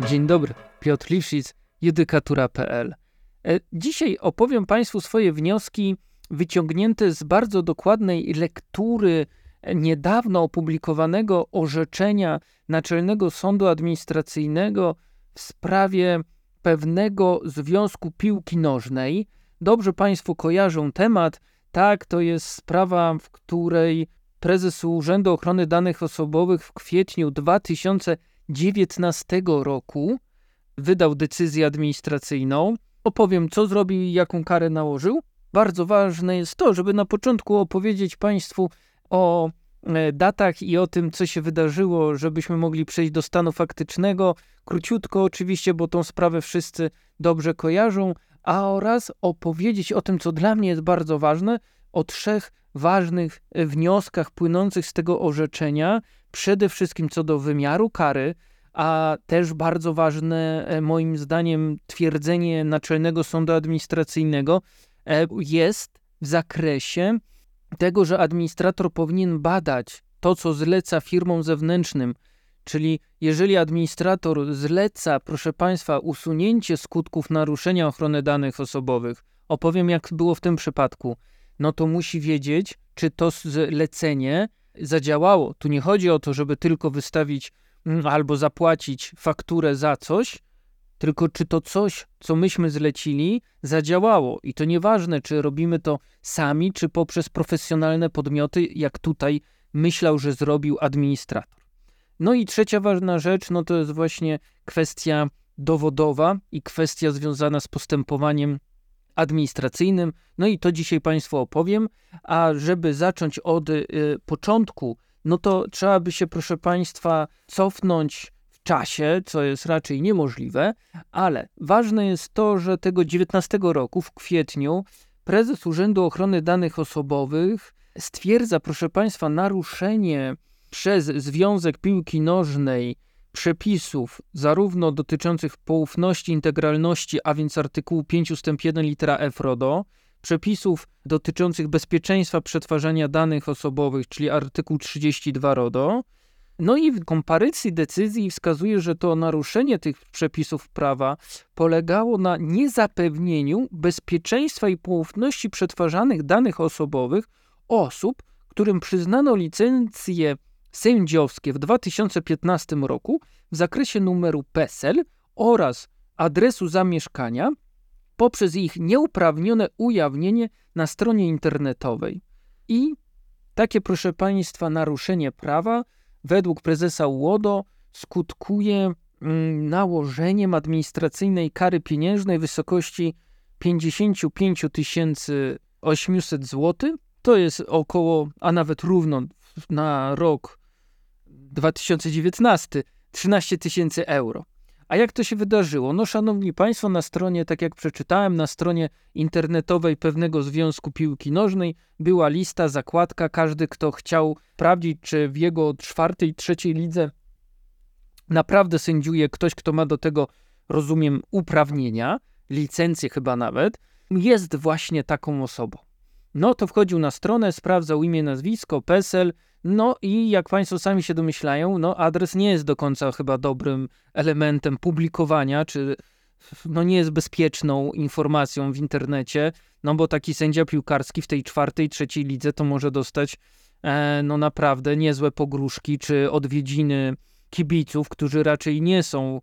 Dzień dobry, Piotr Liwszic, judykatura.pl. E, dzisiaj opowiem Państwu swoje wnioski wyciągnięte z bardzo dokładnej lektury niedawno opublikowanego orzeczenia Naczelnego Sądu Administracyjnego w sprawie pewnego związku piłki nożnej. Dobrze Państwo kojarzą temat. Tak, to jest sprawa, w której prezes Urzędu Ochrony Danych Osobowych w kwietniu 2019 roku wydał decyzję administracyjną. Opowiem, co zrobił i jaką karę nałożył. Bardzo ważne jest to, żeby na początku opowiedzieć Państwu o e, datach i o tym, co się wydarzyło, żebyśmy mogli przejść do stanu faktycznego. Króciutko oczywiście, bo tą sprawę wszyscy dobrze kojarzą, a oraz opowiedzieć o tym, co dla mnie jest bardzo ważne, o trzech ważnych e, wnioskach płynących z tego orzeczenia, przede wszystkim co do wymiaru kary, a też bardzo ważne, e, moim zdaniem, twierdzenie Naczelnego Sądu Administracyjnego e, jest w zakresie tego, że administrator powinien badać to, co zleca firmom zewnętrznym. Czyli jeżeli administrator zleca, proszę Państwa, usunięcie skutków naruszenia ochrony danych osobowych, opowiem jak było w tym przypadku, no to musi wiedzieć, czy to zlecenie zadziałało. Tu nie chodzi o to, żeby tylko wystawić mm, albo zapłacić fakturę za coś, tylko czy to coś, co myśmy zlecili, zadziałało. I to nieważne, czy robimy to sami, czy poprzez profesjonalne podmioty, jak tutaj myślał, że zrobił administrator. No i trzecia ważna rzecz, no to jest właśnie kwestia dowodowa i kwestia związana z postępowaniem administracyjnym. No i to dzisiaj Państwu opowiem, a żeby zacząć od y, początku, no to trzeba by się, proszę Państwa, cofnąć w czasie, co jest raczej niemożliwe, ale ważne jest to, że tego 19 roku w kwietniu prezes Urzędu Ochrony Danych Osobowych stwierdza, proszę Państwa, naruszenie przez Związek Piłki Nożnej przepisów, zarówno dotyczących poufności, integralności, a więc artykułu 5 ust. 1 litera F RODO, przepisów dotyczących bezpieczeństwa przetwarzania danych osobowych, czyli artykuł 32 RODO. No i w komparycji decyzji wskazuje, że to naruszenie tych przepisów prawa polegało na niezapewnieniu bezpieczeństwa i poufności przetwarzanych danych osobowych osób, którym przyznano licencję sędziowskie w 2015 roku w zakresie numeru PESEL oraz adresu zamieszkania poprzez ich nieuprawnione ujawnienie na stronie internetowej. I takie, proszę Państwa, naruszenie prawa według prezesa UODO skutkuje mm, nałożeniem administracyjnej kary pieniężnej w wysokości 55 800 zł. To jest około, a nawet równo na rok 2019 13 tysięcy euro. A jak to się wydarzyło? No, szanowni państwo, na stronie, tak jak przeczytałem, na stronie internetowej pewnego związku piłki nożnej była lista, zakładka. Każdy, kto chciał sprawdzić, czy w jego czwartej, trzeciej lidze naprawdę sędziuje ktoś, kto ma do tego, rozumiem, uprawnienia, licencję chyba nawet, jest właśnie taką osobą. No to wchodził na stronę, sprawdzał imię, nazwisko, PESEL, no i jak Państwo sami się domyślają, no adres nie jest do końca chyba dobrym elementem publikowania, czy no nie jest bezpieczną informacją w internecie, no bo taki sędzia piłkarski w tej czwartej, trzeciej lidze to może dostać e, no naprawdę niezłe pogróżki, czy odwiedziny kibiców, którzy raczej nie są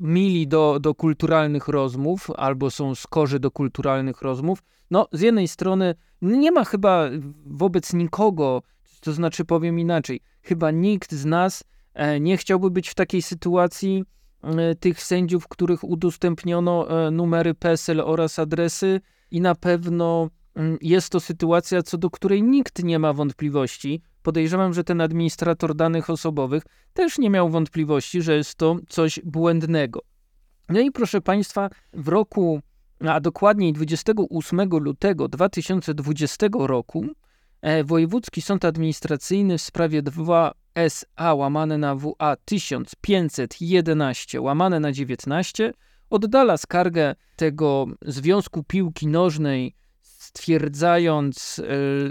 mili do, do kulturalnych rozmów, albo są skorzy do kulturalnych rozmów. No, z jednej strony nie ma chyba wobec nikogo to znaczy, powiem inaczej, chyba nikt z nas e, nie chciałby być w takiej sytuacji e, tych sędziów, których udostępniono e, numery PESEL oraz adresy, i na pewno mm, jest to sytuacja, co do której nikt nie ma wątpliwości. Podejrzewam, że ten administrator danych osobowych też nie miał wątpliwości, że jest to coś błędnego. No i proszę Państwa, w roku, a dokładniej 28 lutego 2020 roku, Wojewódzki Sąd Administracyjny w sprawie 2SA łamane na WA 1511 łamane na 19 oddala skargę tego Związku Piłki Nożnej, stwierdzając e,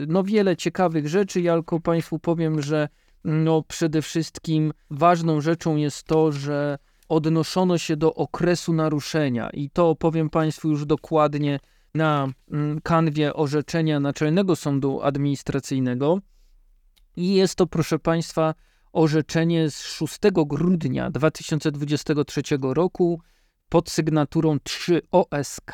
no wiele ciekawych rzeczy. Ja tylko Państwu powiem, że no przede wszystkim ważną rzeczą jest to, że odnoszono się do okresu naruszenia i to opowiem Państwu już dokładnie na mm, kanwie orzeczenia Naczelnego Sądu Administracyjnego. I jest to, proszę Państwa, orzeczenie z 6 grudnia 2023 roku pod sygnaturą 3 OSK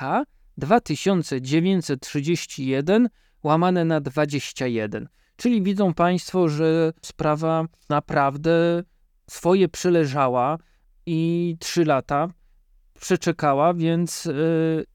2931 łamane na 21. Czyli widzą Państwo, że sprawa naprawdę swoje przeleżała i 3 lata przeczekała, więc yy,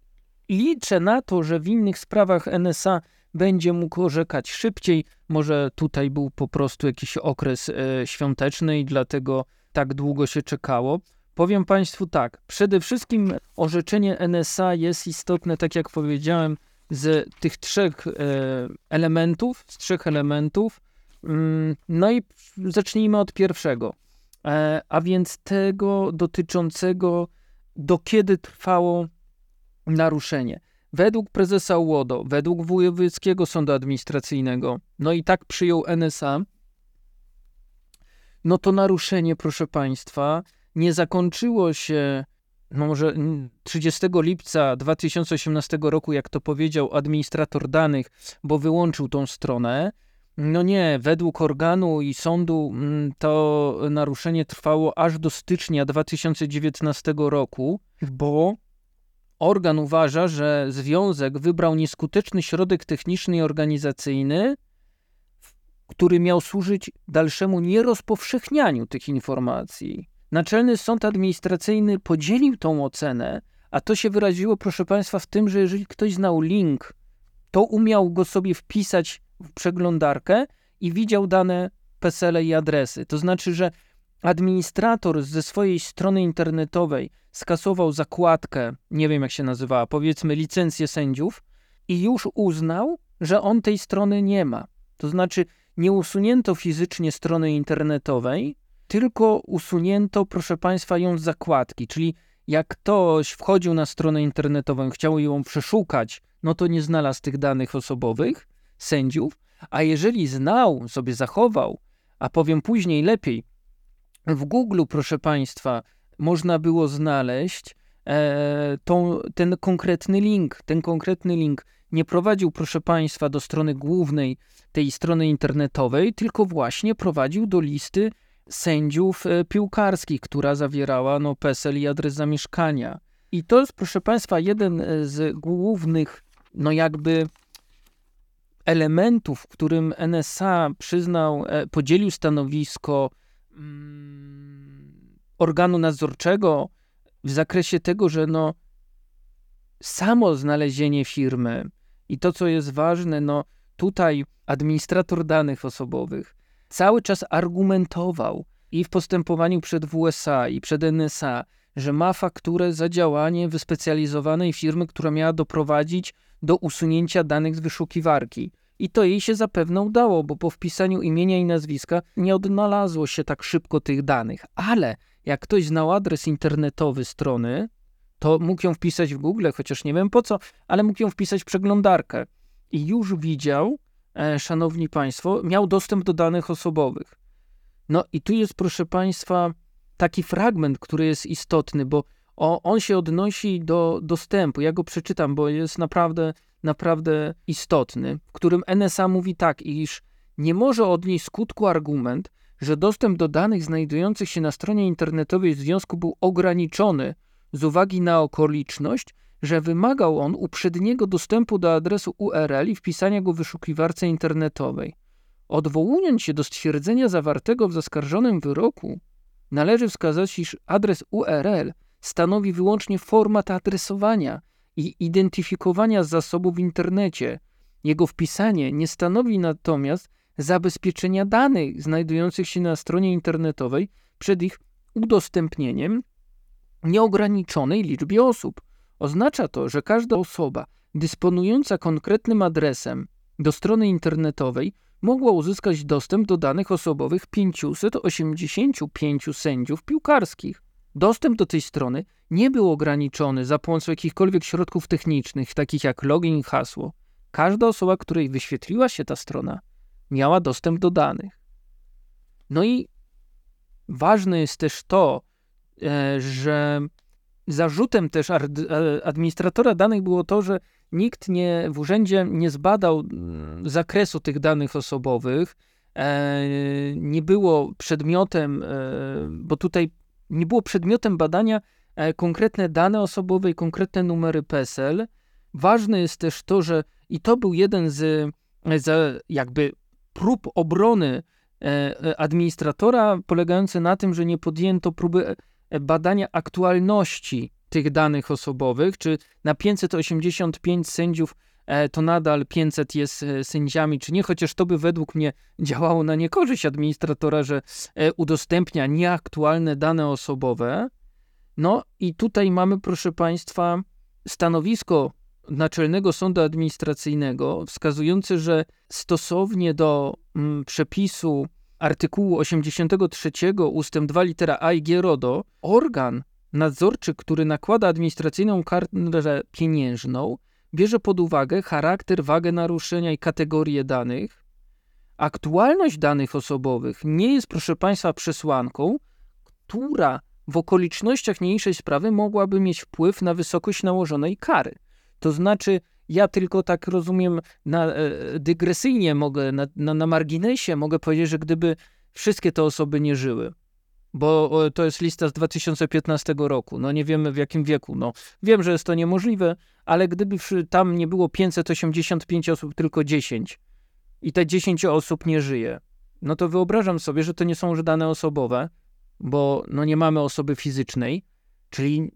liczę na to, że w innych sprawach NSA będzie mógł orzekać szybciej. Może tutaj był po prostu jakiś okres e, świąteczny i dlatego tak długo się czekało. Powiem Państwu tak, przede wszystkim orzeczenie NSA jest istotne, tak jak powiedziałem, z tych trzech e, elementów, z trzech elementów. Mm, no i zacznijmy od pierwszego, e, a więc tego dotyczącego, do kiedy trwało naruszenie. Według prezesa UODO, według Wojewódzkiego Sądu Administracyjnego, no i tak przyjął NSA, no to naruszenie, proszę Państwa, nie zakończyło się no może 30 lipca 2018 roku, jak to powiedział administrator danych, bo wyłączył tą stronę. No nie, według organu i sądu to naruszenie trwało aż do stycznia 2019 roku, bo organ uważa, że związek wybrał nieskuteczny środek techniczny i organizacyjny, który miał służyć dalszemu nierozpowszechnianiu tych informacji. Naczelny Sąd Administracyjny podzielił tą ocenę, a to się wyraziło, proszę Państwa, w tym, że jeżeli ktoś znał link, to umiał go sobie wpisać w przeglądarkę i widział dane PESEL i adresy. To znaczy, że administrator ze swojej strony internetowej skasował zakładkę, nie wiem jak się nazywała, powiedzmy licencję sędziów i już uznał, że on tej strony nie ma. To znaczy nie usunięto fizycznie strony internetowej, tylko usunięto, proszę Państwa, ją z zakładki, czyli jak ktoś wchodził na stronę internetową, chciał ją przeszukać, no to nie znalazł tych danych osobowych sędziów, a jeżeli znał, sobie zachował, a powiem później lepiej, w Google, proszę Państwa, można było znaleźć e, tą, ten konkretny link. Ten konkretny link nie prowadził, proszę Państwa, do strony głównej tej strony internetowej, tylko właśnie prowadził do listy sędziów e, piłkarskich, która zawierała no, PESEL i adres zamieszkania. I to jest, proszę Państwa, jeden e, z głównych, no jakby elementów, w którym NSA przyznał, e, podzielił stanowisko organu nadzorczego w zakresie tego, że no samo znalezienie firmy i to, co jest ważne, no tutaj administrator danych osobowych cały czas argumentował i w postępowaniu przed WSA i przed NSA, że ma fakturę za działanie wyspecjalizowanej firmy, która miała doprowadzić do usunięcia danych z wyszukiwarki. I to jej się zapewne udało, bo po wpisaniu imienia i nazwiska nie odnalazło się tak szybko tych danych. Ale jak ktoś znał adres internetowy strony, to mógł ją wpisać w Google, chociaż nie wiem po co, ale mógł ją wpisać w przeglądarkę. I już widział, E, szanowni Państwo, miał dostęp do danych osobowych. No i tu jest, proszę Państwa, taki fragment, który jest istotny, bo o, on się odnosi do dostępu. Ja go przeczytam, bo jest naprawdę, naprawdę istotny, w którym NSA mówi tak, iż nie może odnieść skutku argument, że dostęp do danych znajdujących się na stronie internetowej związku był ograniczony z uwagi na okoliczność, że wymagał on uprzedniego dostępu do adresu URL i wpisania go w wyszukiwarce internetowej. Odwołując się do stwierdzenia zawartego w zaskarżonym wyroku, należy wskazać, iż adres URL stanowi wyłącznie format adresowania i identyfikowania zasobu w internecie. Jego wpisanie nie stanowi natomiast zabezpieczenia danych znajdujących się na stronie internetowej przed ich udostępnieniem nieograniczonej liczbie osób. Oznacza to, że każda osoba dysponująca konkretnym adresem do strony internetowej mogła uzyskać dostęp do danych osobowych 585 sędziów piłkarskich. Dostęp do tej strony nie był ograniczony za pomocą jakichkolwiek środków technicznych, takich jak login i hasło. Każda osoba, której wyświetliła się ta strona, miała dostęp do danych. No i ważne jest też to, e, że zarzutem też administratora danych było to, że nikt nie, w urzędzie nie zbadał mm, zakresu tych danych osobowych, nie było przedmiotem, bo tutaj nie było przedmiotem badania konkretne dane osobowe i konkretne numery PESEL. Ważne jest też to, że i to był jeden z, z jakby prób obrony e, e, administratora, polegający na tym, że nie podjęto próby e, badania aktualności tych danych osobowych, czy na 585 sędziów to nadal 500 jest sędziami, czy nie, chociaż to by według mnie działało na niekorzyść administratora, że udostępnia nieaktualne dane osobowe. No i tutaj mamy, proszę Państwa, stanowisko Naczelnego Sądu Administracyjnego wskazujący, że stosownie do mm, przepisu artykułu 83 ustęp 2 litera A i G RODO, organ nadzorczy, który nakłada administracyjną karę pieniężną, bierze pod uwagę charakter, wagę naruszenia i kategorię danych. Aktualność danych osobowych nie jest, proszę Państwa, przesłanką, która w okolicznościach niniejszej sprawy mogłaby mieć wpływ na wysokość nałożonej kary. To znaczy, ja tylko tak rozumiem, na, e, dygresyjnie mogę, na, na, na marginesie mogę powiedzieć, że gdyby wszystkie te osoby nie żyły, bo to jest lista z 2015 roku. No nie wiemy w jakim wieku. No, wiem, że jest to niemożliwe, ale gdyby tam nie było 585 osób, tylko 10 i te 10 osób nie żyje, no to wyobrażam sobie, że to nie są już dane osobowe, bo no nie mamy osoby fizycznej, czyli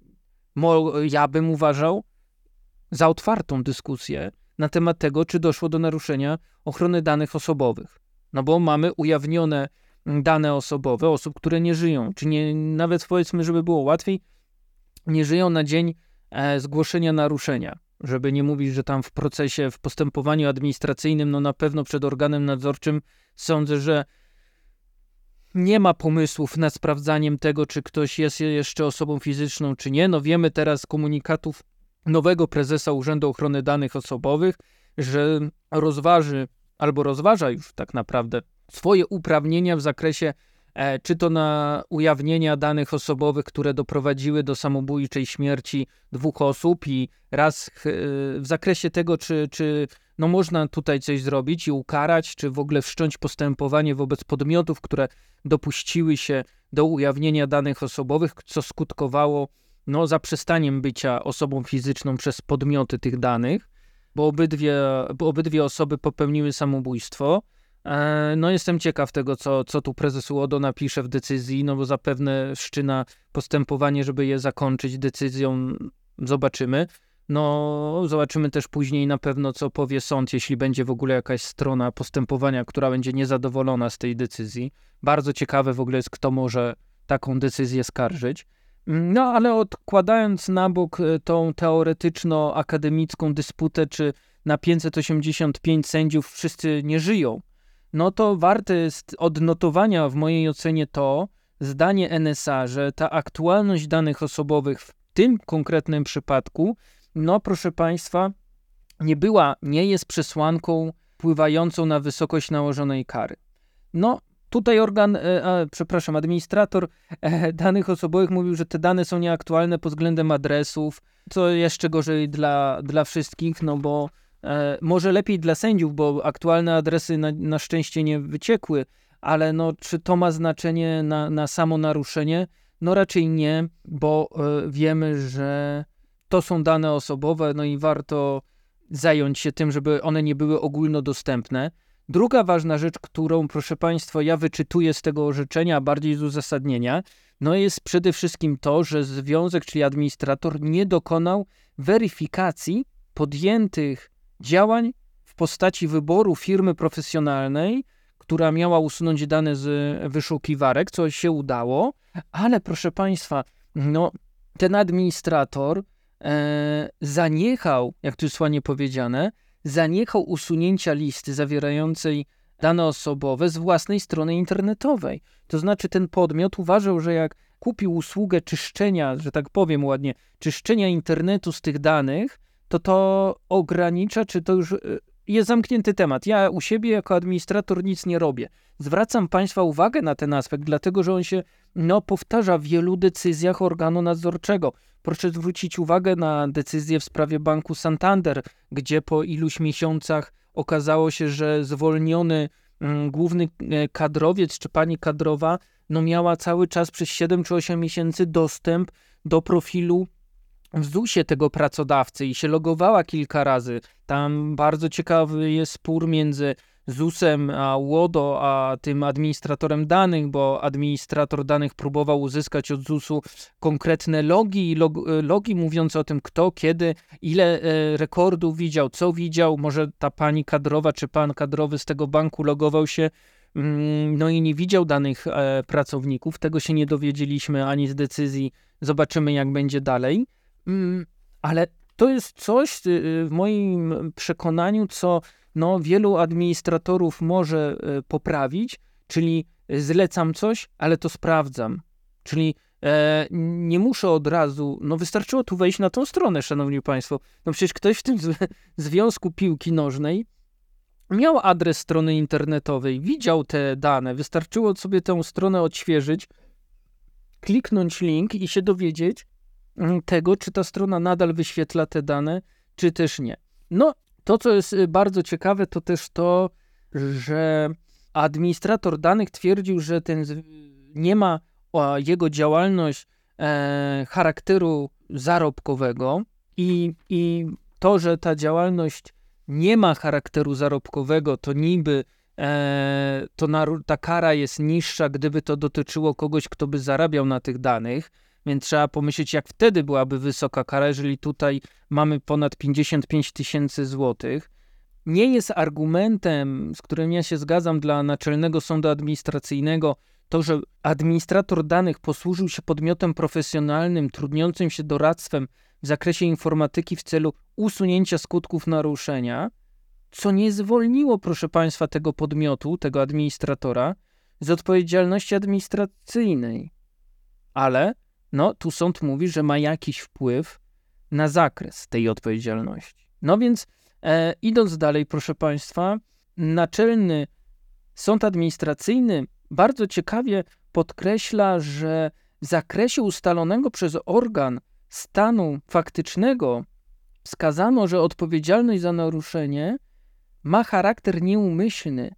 ja bym uważał, za otwartą dyskusję na temat tego, czy doszło do naruszenia ochrony danych osobowych. No bo mamy ujawnione dane osobowe osób, które nie żyją, czy nie, nawet powiedzmy, żeby było łatwiej, nie żyją na dzień e, zgłoszenia naruszenia. Żeby nie mówić, że tam w procesie, w postępowaniu administracyjnym, no na pewno przed organem nadzorczym sądzę, że nie ma pomysłów nad sprawdzaniem tego, czy ktoś jest jeszcze osobą fizyczną, czy nie. No wiemy teraz z komunikatów nowego prezesa Urzędu Ochrony Danych Osobowych, że rozważy albo rozważa już tak naprawdę swoje uprawnienia w zakresie e, czy to na ujawnienia danych osobowych, które doprowadziły do samobójczej śmierci dwóch osób i raz e, w zakresie tego, czy, czy no można tutaj coś zrobić i ukarać, czy w ogóle wszcząć postępowanie wobec podmiotów, które dopuściły się do ujawnienia danych osobowych, co skutkowało no, zaprzestaniem bycia osobą fizyczną przez podmioty tych danych, bo obydwie, bo obydwie osoby popełniły samobójstwo. E, no jestem ciekaw tego, co, co tu prezes UODO napisze w decyzji, no bo zapewne szczyna postępowanie, żeby je zakończyć decyzją, zobaczymy. No, zobaczymy też później na pewno, co powie sąd, jeśli będzie w ogóle jakaś strona postępowania, która będzie niezadowolona z tej decyzji. Bardzo ciekawe w ogóle jest, kto może taką decyzję skarżyć. No, ale odkładając na bok e, tą teoretyczno-akademicką dysputę, czy na 585 sędziów wszyscy nie żyją, no to warte jest odnotowania w mojej ocenie to zdanie NSA, że ta aktualność danych osobowych w tym konkretnym przypadku, no proszę Państwa, nie była, nie jest przesłanką wpływającą na wysokość nałożonej kary. No, Tutaj organ, e, a, przepraszam, administrator e, danych osobowych mówił, że te dane są nieaktualne pod względem adresów, co jeszcze gorzej dla, dla wszystkich, no bo może lepiej dla sędziów, bo aktualne adresy na, na szczęście nie wyciekły, ale no, czy to ma znaczenie na, na samo naruszenie? No raczej nie, bo e, wiemy, że to są dane osobowe, no i warto zająć się tym, żeby one nie były ogólnodostępne. Druga ważna rzecz, którą, proszę Państwa, ja wyczytuję z tego orzeczenia, bardziej z uzasadnienia, no jest przede wszystkim to, że związek, czyli administrator, nie dokonał weryfikacji podjętych działań w postaci wyboru firmy profesjonalnej, która miała usunąć dane z wyszukiwarek, co się udało, ale proszę Państwa, no, ten administrator e, zaniechał, jak tu jest powiedziane, zaniechał usunięcia listy zawierającej dane osobowe z własnej strony internetowej. To znaczy ten podmiot uważał, że jak kupił usługę czyszczenia, że tak powiem ładnie, czyszczenia internetu z tych danych, to to ogranicza, czy to już e, jest zamknięty temat. Ja u siebie jako administrator nic nie robię. Zwracam Państwa uwagę na ten aspekt, dlatego że on się no, powtarza w wielu decyzjach organu nadzorczego. Proszę zwrócić uwagę na decyzję w sprawie banku Santander, gdzie po iluś miesiącach okazało się, że zwolniony mm, główny e, kadrowiec czy pani kadrowa no, miała cały czas przez 7 czy 8 miesięcy dostęp do profilu w ZUS-ie tego pracodawcy i się logowała kilka razy. Tam bardzo ciekawy jest spór między ZUS-em a Łodo, a tym administratorem danych, bo administrator danych próbował uzyskać od ZUS-u konkretne logi, log, logi mówiące o tym, kto, kiedy, ile e, rekordów widział, co widział. Może ta pani kadrowa czy pan kadrowy z tego banku logował się mm, no i nie widział danych e, pracowników. Tego się nie dowiedzieliśmy ani z decyzji. Zobaczymy, jak będzie dalej. Mm, ale to jest coś y, y, w moim przekonaniu, co no, wielu administratorów może y, poprawić, czyli zlecam coś, ale to sprawdzam. Czyli e, nie muszę od razu, no wystarczyło tu wejść na tą stronę, szanowni państwo. No przecież ktoś w tym związku piłki nożnej miał adres strony internetowej, widział te dane, wystarczyło sobie tę stronę odświeżyć, kliknąć link i się dowiedzieć, tego, czy ta strona nadal wyświetla te dane, czy też nie. No, to co jest y, bardzo ciekawe, to też to, że administrator danych twierdził, że ten nie ma jego działalność e, charakteru zarobkowego i, i to, że ta działalność nie ma charakteru zarobkowego, to niby e, to na, ta kara jest niższa, gdyby to dotyczyło kogoś, kto by zarabiał na tych danych. Więc trzeba pomyśleć, jak wtedy byłaby wysoka kara, jeżeli tutaj mamy ponad 55 tysięcy złotych. Nie jest argumentem, z którym ja się zgadzam dla Naczelnego Sądu Administracyjnego, to, że administrator danych posłużył się podmiotem profesjonalnym, trudniącym się doradztwem w zakresie informatyki w celu usunięcia skutków naruszenia, co nie zwolniło, proszę Państwa, tego podmiotu, tego administratora z odpowiedzialności administracyjnej. Ale no tu sąd mówi, że ma jakiś wpływ na zakres tej odpowiedzialności. No więc e, idąc dalej, proszę Państwa, Naczelny Sąd Administracyjny bardzo ciekawie podkreśla, że w zakresie ustalonego przez organ stanu faktycznego wskazano, że odpowiedzialność za naruszenie ma charakter nieumyślny,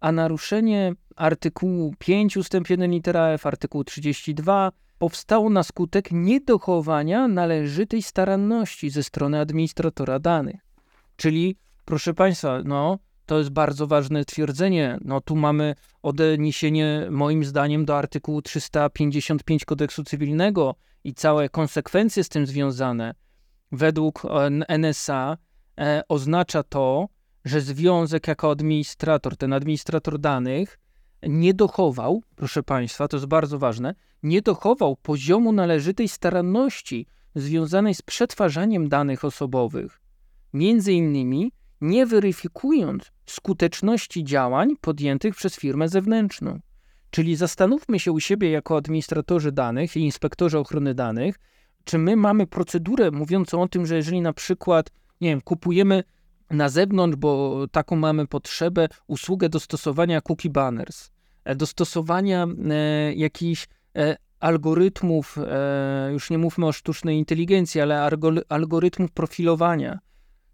a naruszenie artykułu 5 ust. 1 litera F, artykułu 32 powstało na skutek niedochowania należytej staranności ze strony administratora danych. Czyli, proszę Państwa, no, to jest bardzo ważne twierdzenie. No, tu mamy odniesienie, moim zdaniem, do artykułu 355 kodeksu cywilnego i całe konsekwencje z tym związane. Według NSA e, oznacza to, że związek jako administrator, ten administrator danych, nie dochował, proszę Państwa, to jest bardzo ważne, nie dochował poziomu należytej staranności związanej z przetwarzaniem danych osobowych, między innymi nie weryfikując skuteczności działań podjętych przez firmę zewnętrzną. Czyli zastanówmy się u siebie jako administratorzy danych i inspektorzy ochrony danych, czy my mamy procedurę mówiącą o tym, że jeżeli na przykład, nie wiem, kupujemy na zewnątrz, bo taką mamy potrzebę, usługę dostosowania cookie banners, dostosowania e, jakichś e, algorytmów, e, już nie mówmy o sztucznej inteligencji, ale algorytmów profilowania,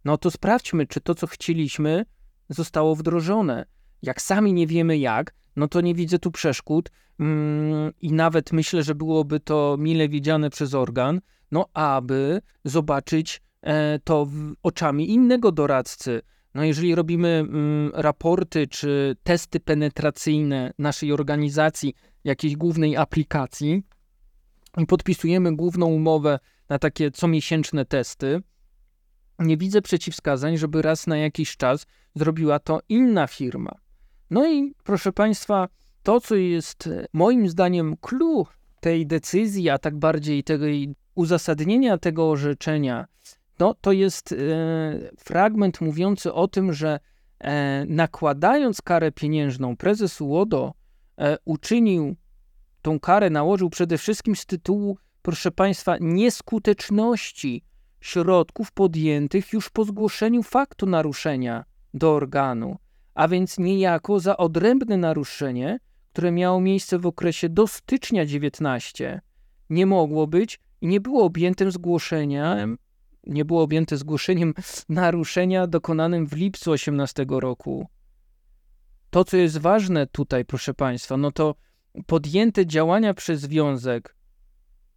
no to sprawdźmy, czy to, co chcieliśmy, zostało wdrożone. Jak sami nie wiemy jak, no to nie widzę tu przeszkód mm, i nawet myślę, że byłoby to mile widziane przez organ, no aby zobaczyć to oczami innego doradcy. No jeżeli robimy mm, raporty czy testy penetracyjne naszej organizacji, jakiejś głównej aplikacji i podpisujemy główną umowę na takie comiesięczne testy, nie widzę przeciwwskazań, żeby raz na jakiś czas zrobiła to inna firma. No i proszę Państwa, to co jest e, moim zdaniem clue tej decyzji, a tak bardziej tego uzasadnienia tego orzeczenia, no, to jest e, fragment mówiący o tym, że e, nakładając karę pieniężną, prezes UODO E, uczynił tą karę, nałożył przede wszystkim z tytułu, proszę Państwa, nieskuteczności środków podjętych już po zgłoszeniu faktu naruszenia do organu, a więc niejako za odrębne naruszenie, które miało miejsce w okresie do stycznia 19, nie mogło być i nie było objęte zgłoszeniem, nie było objęte zgłoszeniem naruszenia dokonanym w lipcu 18 roku. To, co jest ważne tutaj, proszę Państwa, no to podjęte działania przez związek,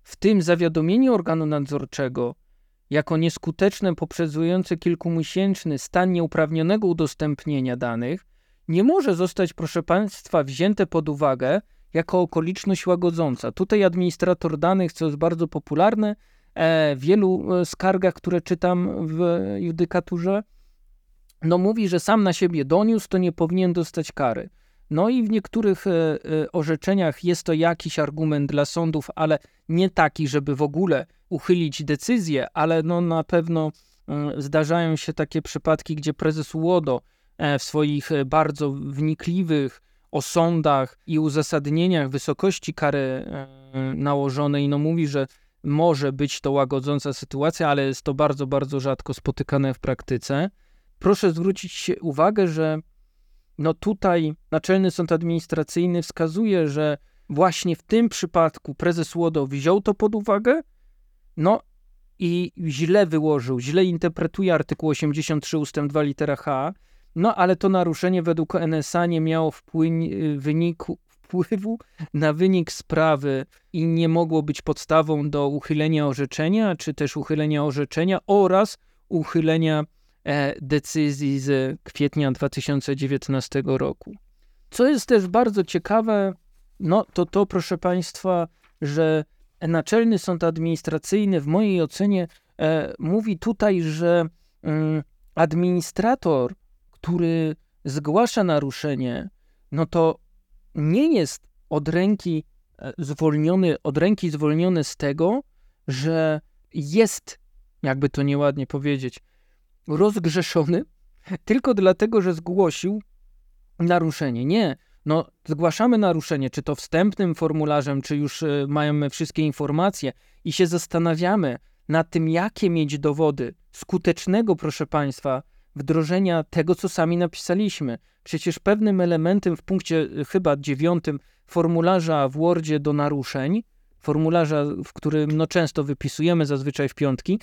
w tym zawiadomienie organu nadzorczego, jako nieskuteczne poprzedzujące kilkumiesięczny stan nieuprawnionego udostępnienia danych, nie może zostać, proszę Państwa, wzięte pod uwagę jako okoliczność łagodząca. Tutaj administrator danych, co jest bardzo popularne, wielu e, skargach, które czytam w judykaturze, no mówi, że sam na siebie doniósł, to nie powinien dostać kary. No i w niektórych e, e, orzeczeniach jest to jakiś argument dla sądów, ale nie taki, żeby w ogóle uchylić decyzję, ale no na pewno e, zdarzają się takie przypadki, gdzie prezes UODO w swoich bardzo wnikliwych osądach i uzasadnieniach wysokości kary nałożonej, no mówi, że może być to łagodząca sytuacja, ale jest to bardzo, bardzo rzadko spotykane w praktyce. Proszę zwrócić uwagę, że no tutaj Naczelny Sąd Administracyjny wskazuje, że właśnie w tym przypadku prezes Łodo wziął to pod uwagę, no i źle wyłożył, źle interpretuje artykuł 83 ust. 2 litera H, no ale to naruszenie według NSA nie miało wpłyń, wyniku, wpływu na wynik sprawy i nie mogło być podstawą do uchylenia orzeczenia, czy też uchylenia orzeczenia oraz uchylenia E, decyzji z kwietnia 2019 roku. Co jest też bardzo ciekawe, no to to, proszę Państwa, że Naczelny Sąd Administracyjny w mojej ocenie e, mówi tutaj, że mm, administrator, który zgłasza naruszenie, no to nie jest od ręki e, zwolniony, od ręki zwolniony z tego, że jest, jakby to nieładnie powiedzieć, rozgrzeszony tylko dlatego, że zgłosił naruszenie. Nie. No, zgłaszamy naruszenie, czy to wstępnym formularzem, czy już y, mamy wszystkie informacje i się zastanawiamy nad tym, jakie mieć dowody skutecznego, proszę Państwa, wdrożenia tego, co sami napisaliśmy. Przecież pewnym elementem w punkcie y, chyba dziewiątym formularza w Wordzie do naruszeń, formularza, w którym no, często wypisujemy zazwyczaj w piątki,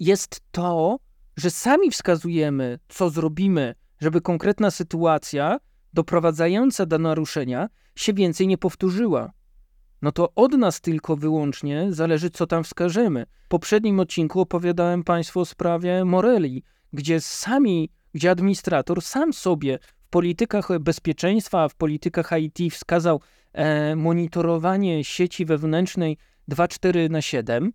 jest to, że sami wskazujemy, co zrobimy, żeby konkretna sytuacja doprowadzająca do naruszenia się więcej nie powtórzyła. No to od nas tylko wyłącznie zależy, co tam wskażemy. W poprzednim odcinku opowiadałem Państwu o sprawie Morelli, gdzie sami, gdzie administrator sam sobie w politykach bezpieczeństwa, w politykach IT wskazał e, monitorowanie sieci wewnętrznej 2.4 na 7,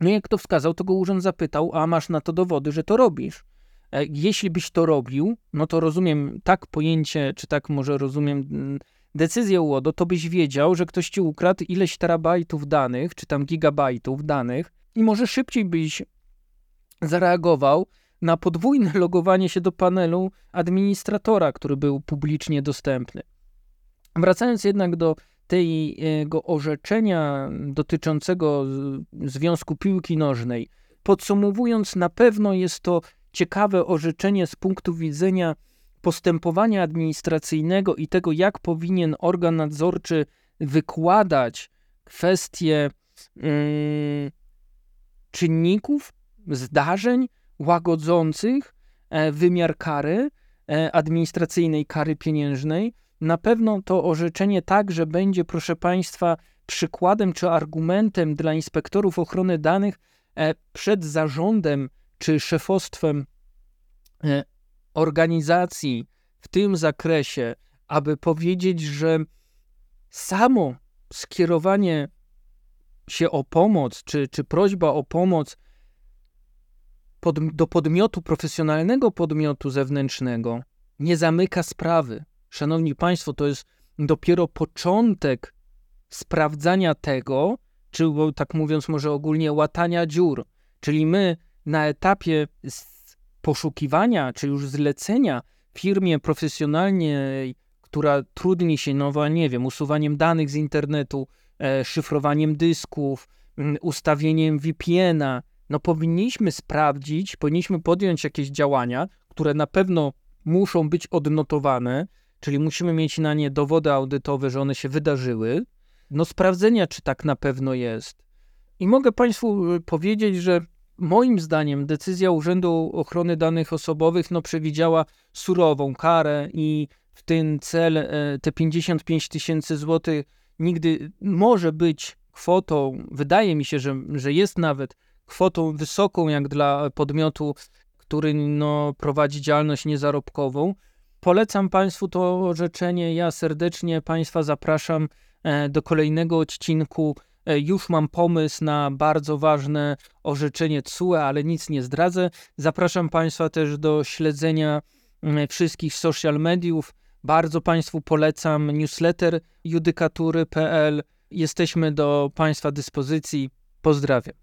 no jak to wskazał, to go urząd zapytał, a masz na to dowody, że to robisz. E, jeśli byś to robił, no to rozumiem tak pojęcie, czy tak może rozumiem mm, decyzję UODO, to byś wiedział, że ktoś ci ukradł ileś terabajtów danych, czy tam gigabajtów danych i może szybciej byś zareagował na podwójne logowanie się do panelu administratora, który był publicznie dostępny. Wracając jednak do tego orzeczenia dotyczącego Związku Piłki Nożnej. Podsumowując, na pewno jest to ciekawe orzeczenie z punktu widzenia postępowania administracyjnego i tego, jak powinien organ nadzorczy wykładać kwestie yy, czynników, zdarzeń łagodzących e, wymiar kary, e, administracyjnej kary pieniężnej, na pewno to orzeczenie także będzie, proszę Państwa, przykładem czy argumentem dla inspektorów ochrony danych e, przed zarządem czy szefostwem organizacji w tym zakresie, aby powiedzieć, że samo skierowanie się o pomoc, czy, czy prośba o pomoc pod, do podmiotu, profesjonalnego podmiotu zewnętrznego, nie zamyka sprawy. Szanowni Państwo, to jest dopiero początek sprawdzania tego, czy tak mówiąc może ogólnie łatania dziur. Czyli my na etapie poszukiwania, czy już zlecenia firmie profesjonalnej, która trudni się, no nie wiem, usuwaniem danych z internetu, e, szyfrowaniem dysków, ustawieniem VPN-a, no powinniśmy sprawdzić, powinniśmy podjąć jakieś działania, które na pewno muszą być odnotowane, czyli musimy mieć na nie dowody audytowe, że one się wydarzyły, no sprawdzenia, czy tak na pewno jest. I mogę Państwu y, powiedzieć, że moim zdaniem decyzja Urzędu Ochrony Danych Osobowych no, przewidziała surową karę i w ten cel e, te 55 tysięcy złotych nigdy może być kwotą, wydaje mi się, że, że jest nawet kwotą wysoką jak dla podmiotu, który no, prowadzi działalność niezarobkową. Polecam Państwu to orzeczenie. Ja serdecznie Państwa zapraszam e, do kolejnego odcinku. E, już mam pomysł na bardzo ważne orzeczenie CUE, ale nic nie zdradzę. Zapraszam Państwa też do śledzenia wszystkich social mediów. Bardzo Państwu polecam newsletter judykatury.pl. Jesteśmy do Państwa dyspozycji. Pozdrawiam.